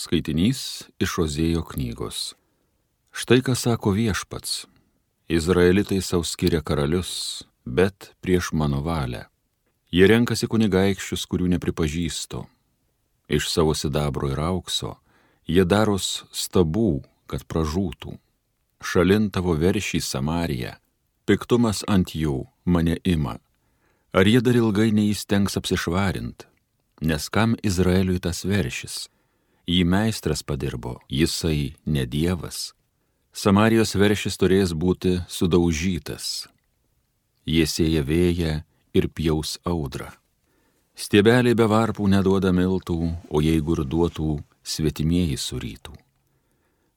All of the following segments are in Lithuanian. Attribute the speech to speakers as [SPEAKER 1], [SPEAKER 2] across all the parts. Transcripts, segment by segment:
[SPEAKER 1] Skaitinys iš Ozėjo knygos. Štai ką sako viešpats. Izraelitai savo skiria karalius, bet prieš mano valią. Jie renkasi kunigaikščius, kurių nepripažįstu. Iš savo sidabro ir aukso jie daros stabų, kad pražūtų. Šalin tavo veršį Samariją, piktumas ant jų mane ima. Ar jie dar ilgai neįstengs apsišvarint? Nes kam Izraeliui tas veršis? Jį meistras padirbo, jisai ne dievas. Samarijos veršis turės būti sudaužytas. Jie sėja vėją ir pjaus audrą. Stiebeliai be varpų neduoda miltų, o jeigu ir duotų, svetimieji surytų.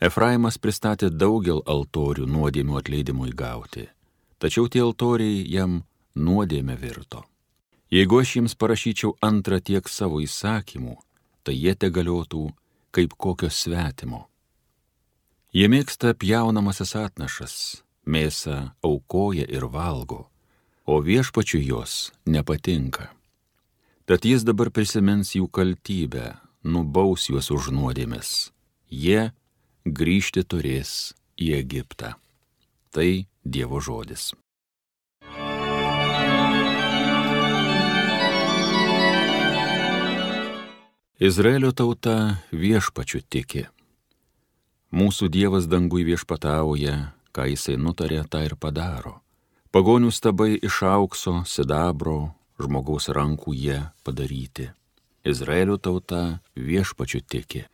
[SPEAKER 1] Efraimas pristatė daugel altorių nuodėmių atleidimui gauti, tačiau tie altoriai jam nuodėmė virto. Jeigu aš jiems parašyčiau antrą tiek savo įsakymų, tai jie te galiotų kaip kokio svetimo. Jie mėgsta pjaunamasis atnašas, mėsą aukoja ir valgo, o viešpačiu jos nepatinka. Tad jis dabar prisimins jų kaltybę, nubaus juos už nuodėmės. Jie grįžti turės į Egiptą. Tai Dievo žodis. Izraelio tauta viešpačiu tiki. Mūsų Dievas dangui viešpatauja, ką jisai nutarė, tą ir padaro. Pagonių stabai iš aukso, sidabro, žmogaus rankų jie padaryti. Izraelio tauta viešpačiu tiki.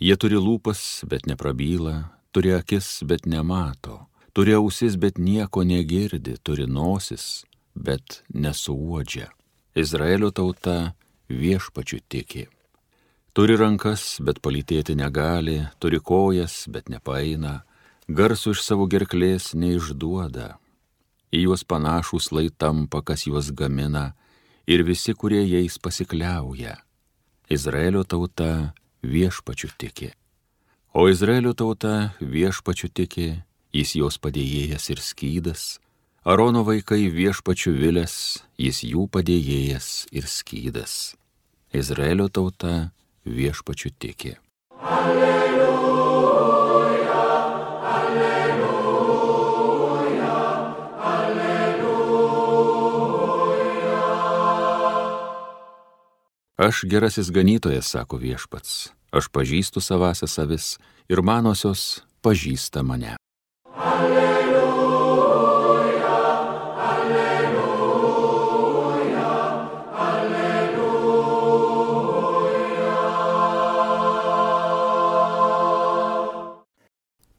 [SPEAKER 1] Jie turi lūpas, bet neprabyla, turi akis, bet nemato, turi ausis, bet nieko negirdi, turi nosis, bet nesuodžia. Izraelio tauta viešpačiu tiki. Turi rankas, bet palytėti negali, turi kojas, bet nepaina, garsų iš savo gerklės neišduoda. Į juos panašus lai tampa, kas juos gamina, ir visi, kurie jais pasikliauja. Izraelio tauta viešpačiu tiki. O Izraelio tauta viešpačiu tiki, jis jos padėjėjas ir skydas, Arono vaikai viešpačiu vilės, jis jų padėjėjas ir skydas. Izraelio tauta viešpačiu tiki. Alleluja, alleluja, alleluja. Aš gerasis ganytojas, sako viešpats, aš pažįstu savasias avis ir manosios pažįsta mane.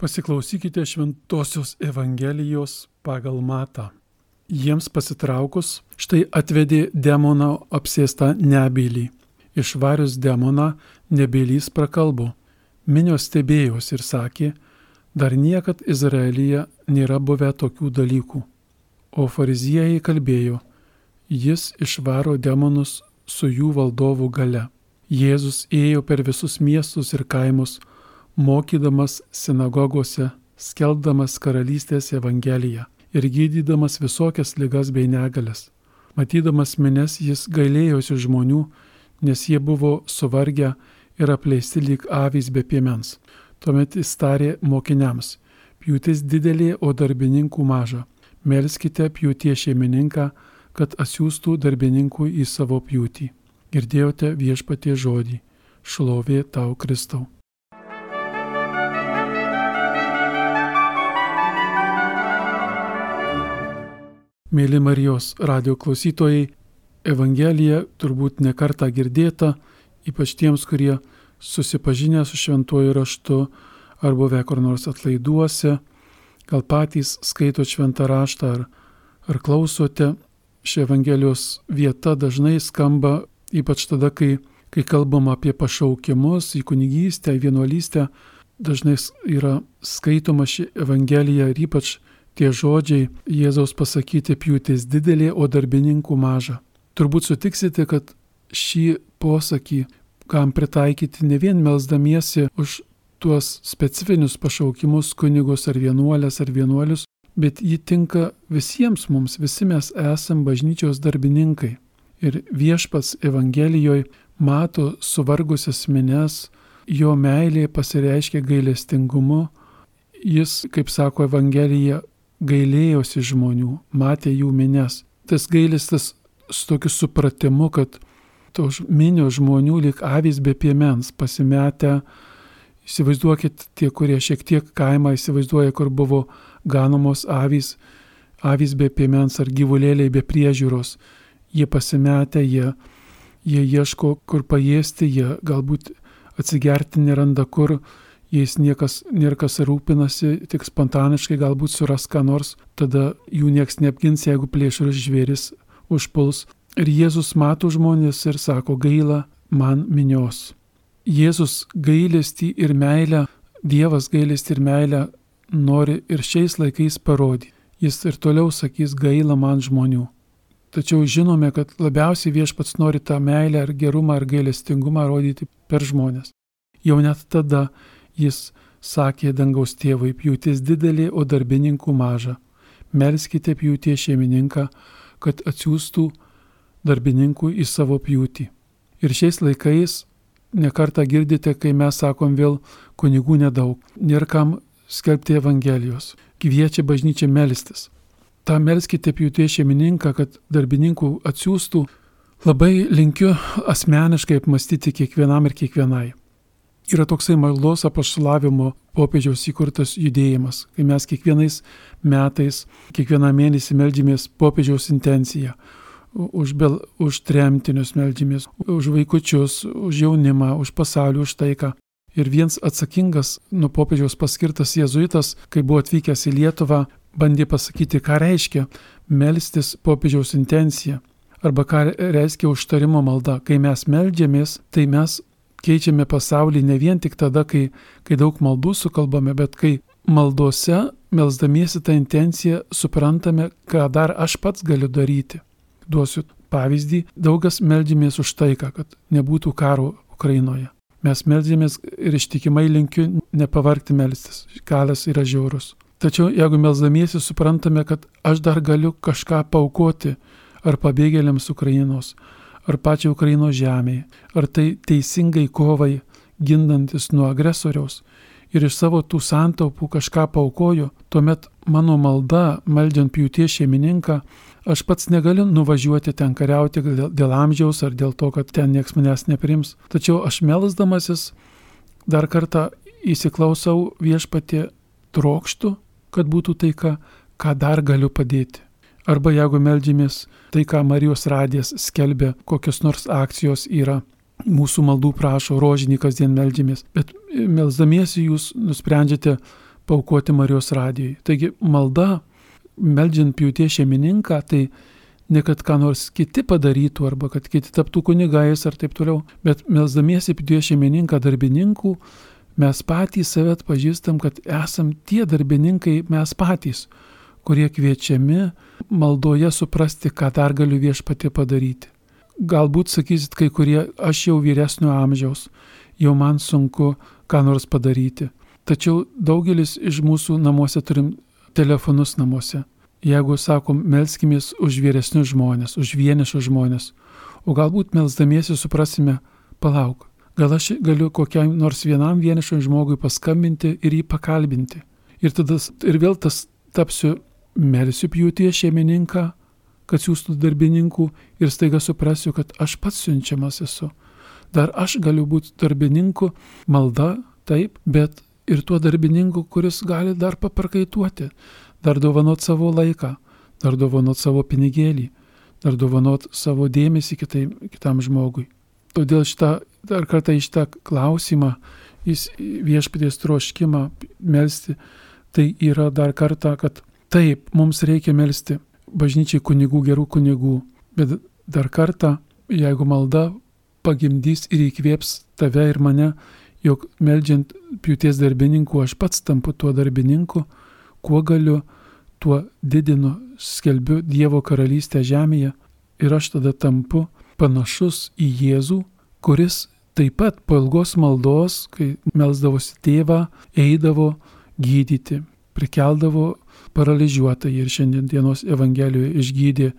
[SPEAKER 2] Pasiklausykite Šventojios Evangelijos pagal Matą. Jiems pasitraukus, štai atvedė demoną apsėstą nebylį. Išvarius demoną, nebylys prakalbo. Minios stebėjos ir sakė, dar niekad Izraelyje nėra buvę tokių dalykų. O fariziejai kalbėjo, jis išvaro demonus su jų valdovų gale. Jėzus ėjo per visus miestus ir kaimus, mokydamas sinagogose, skelbdamas karalystės evangeliją ir gydydamas visokias ligas bei negalės. Matydamas mines jis gailėjosi žmonių, nes jie buvo suvargę ir apleisti lyg avys be piemens. Tuomet jis tarė mokiniams, pjūtis didelė, o darbininkų maža. Melskite pjūtie šeimininką, kad atsiųstų darbininkų į savo pjūtį. Girdėjote viešpatie žodį. Šlovė tau Kristau. Mėly Marijos radio klausytojai, Evangelija turbūt nekarta girdėta, ypač tiems, kurie susipažinę su šventuoju raštu ar buvę kur nors atlaiduose, gal patys skaito šventą raštą ar, ar klausote. Ši Evangelijos vieta dažnai skamba, ypač tada, kai, kai kalbam apie pašaukimus į kunigystę, į vienuolystę, dažnai yra skaitoma ši Evangelija ir ypač Tie žodžiai Jėzaus pasakyti pjūtis didelė, o darbininkų maža. Turbūt sutiksite, kad šį posakį kam pritaikyti ne vien melzdamiesi už tuos specifinius pašaukimus kunigus ar vienuolės ar vienuolius, bet jį tinka visiems mums, visi mes esam bažnyčios darbininkai. Ir viešpats Evangelijoje mato suvargusias mines, jo meilė pasireiškia gailestingumu. Jis, kaip sako Evangelija, gailėjosi žmonių, matė jų minės. Tas gailestis su tokiu supratimu, kad tos minios žmonių lik avys be piemens pasimetę. Įsivaizduokit tie, kurie šiek tiek kaimą įsivaizduoja, kur buvo ganomos avys, avys be piemens ar gyvulėliai be priežiūros. Jie pasimetę, jie, jie ieško, kur pajėsti, jie galbūt atsigerti neranda kur, jais niekas, niekas rūpinasi, tik spontaniškai galbūt suras ką nors, tada jų nieks neapgins, jeigu plėšrus žvėris užpuls. Ir Jėzus mato žmonės ir sako, gaila man minios. Jėzus gailestį ir meilę, Dievas gailestį ir meilę nori ir šiais laikais parodyti. Jis ir toliau sakys gaila man žmonių. Tačiau žinome, kad labiausiai viešpats nori tą meilę ar gerumą ar gailestingumą rodyti per žmonės. Jau net tada jis sakė dangaus tėvui, pjūtis didelė, o darbininkų maža. Melskite pjūtie šeimininką, kad atsiųstų darbininkų į savo pjūtį. Ir šiais laikais nekartą girdite, kai mes sakom vėl kunigų nedaug, nėra kam skelbti Evangelijos, kviečia bažnyčia melstis. Ta melskite pjūtie šeimininką, kad darbininkų atsiųstų, labai linkiu asmeniškai apmastyti kiekvienam ir kiekvienai yra toksai maldos apaštalavimo popiežiaus įkurtas judėjimas, kai mes kiekvienais metais, kiekvieną mėnesį meldymės popiežiaus intenciją. Už, bel, už tremtinius meldymės, už vaikučius, už jaunimą, už pasaulį, už taiką. Ir viens atsakingas nuo popiežiaus paskirtas jėzuitas, kai buvo atvykęs į Lietuvą, bandė pasakyti, ką reiškia melstis popiežiaus intenciją. Arba ką reiškia užtarimo malda. Kai mes melžiamės, tai mes keičiame pasaulį ne vien tik tada, kai, kai daug maldų sukalbame, bet kai maldose, melzdamiesi tą intenciją, suprantame, ką dar aš pats galiu daryti. Duosiu pavyzdį, daugas meldžiamės už taiką, kad nebūtų karo Ukrainoje. Mes meldžiamės ir ištikimai linkiu nepavarkti melstis, kalas yra žiaurus. Tačiau jeigu melzdamiesi suprantame, kad aš dar galiu kažką paukoti ar pabėgėliams Ukrainos, ar pačiai Ukrainos žemėje, ar tai teisingai kovai gindantis nuo agresoriaus ir iš savo tų santaupų kažką paukoju, tuomet mano malda, meldžiant pjūties šeimininką, aš pats negaliu nuvažiuoti ten kariauti dėl amžiaus ar dėl to, kad ten nieks manęs neprims. Tačiau aš melzdamasis dar kartą įsiklausau viešpatį trokštų, kad būtų taika, ką dar galiu padėti. Arba jeigu meldymis, tai ką Marijos radijas skelbia, kokios nors akcijos yra, mūsų maldų prašo, rožinį kasdien meldymis, bet melzdamiesi jūs nusprendžiate paukoti Marijos radijai. Taigi malda, meldžiant pjūtie šeimininką, tai ne kad ką nors kiti padarytų arba kad kiti taptų kunigais ar taip toliau, bet melzdamiesi pjūtie šeimininką darbininkų, mes patys save atpažįstam, kad esam tie darbininkai mes patys kurie kviečiami maldoje suprasti, ką dar galiu viešpatė padaryti. Galbūt sakysit kai kurie, aš jau vyresnio amžiaus, jau man sunku ką nors padaryti. Tačiau daugelis iš mūsų namuose turim telefonus namuose. Jeigu sakom, melskimės už vyresnius žmonės, už vienišus žmonės, o galbūt melzdamiesi suprasime, palauk, gal aš galiu kokiam nors vienam vienišam žmogui paskambinti ir jį pakalbinti. Ir tada ir vėl tas tapsiu melsiu pjūtie šeimininką, kad siūstų darbininkų ir staiga suprasiu, kad aš pats siunčiamas esu. Dar aš galiu būti darbininku, malda, taip, bet ir tuo darbininku, kuris gali dar paparkaituoti, dar dovanot savo laiką, dar dovanot savo pinigėlį, dar dovanot savo dėmesį kitai, kitam žmogui. Todėl šitą, dar kartą iš tą klausimą, jis viešpatės troškimą melstį, tai yra dar kartą, kad Taip, mums reikia melstį bažnyčiai kunigų, gerų kunigų, bet dar kartą, jeigu malda pagimdys ir įkvėps tave ir mane, jog meldžiant pjūties darbininkų aš pats tampu tuo darbininku, kuo galiu, tuo didinu, skelbiu Dievo karalystę žemėje ir aš tada tampu panašus į Jėzų, kuris taip pat po ilgos maldos, kai melzdavosi tėvą, eidavo gydyti, prikeldavo paralyžiuotą ir šiandien dienos Evangelijoje išgydė,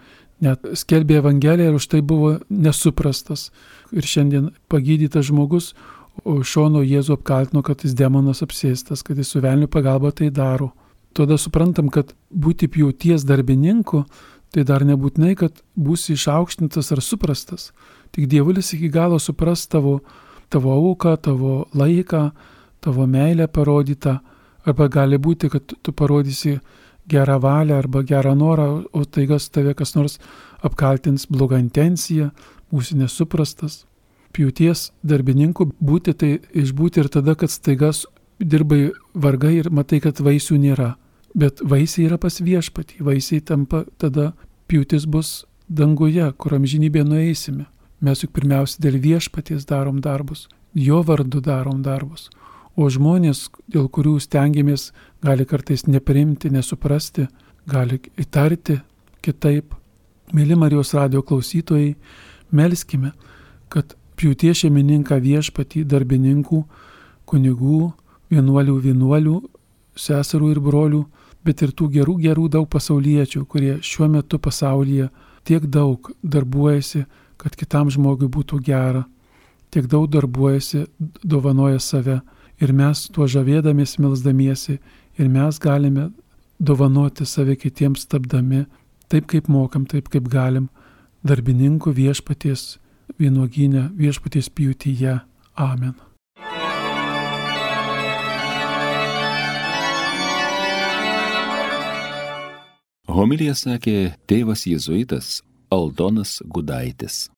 [SPEAKER 2] net skelbė Evangeliją ir už tai buvo nesuprastas. Ir šiandien pagydytas žmogus, o šono Jėzų apkaltino, kad jis demonas apsėstas, kad jis su velnių pagalba tai daro. Tada suprantam, kad būti pjauties darbininku, tai dar nebūtinai, kad būsi išaukštintas ar suprastas. Tik dievulis iki galo supras tavo, tavo auką, tavo laiką, tavo meilę parodytą. Arba gali būti, kad tu parodysi gerą valią arba gerą norą, o taigas tave kas nors apkaltins blogą intenciją, būsi nesuprastas. Pjūties darbininku būti tai išbūti ir tada, kad staigas dirbai vargai ir matai, kad vaisių nėra. Bet vaisiai yra pas viešpatį, vaisiai tampa tada pjūtis bus danguje, kur amžinybė nueisime. Mes juk pirmiausia dėl viešpaties darom darbus, jo vardu darom darbus. O žmonės, dėl kurių stengiamės, gali kartais neprimti, nesuprasti, gali įtarti kitaip. Mėly Marijos radio klausytojai, melskime, kad pjūtie šeimininką viešpatį, darbininkų, kunigų, vienuolių, vienuolių, seserų ir brolių, bet ir tų gerų, gerų daug pasauliečių, kurie šiuo metu pasaulyje tiek daug darbuojasi, kad kitam žmogui būtų gera, tiek daug darbuojasi, dovanoja save ir mes tuo žavėdamės, milsdamiesi ir mes galime dovanoti save kitiems tapdami taip, kaip mokam, taip, kaip galim, darbininkų viešpaties vynoginę, viešpaties pjūtyje. Amen.
[SPEAKER 1] Homilija sakė tėvas jėzuitas Aldonas Gudaitis.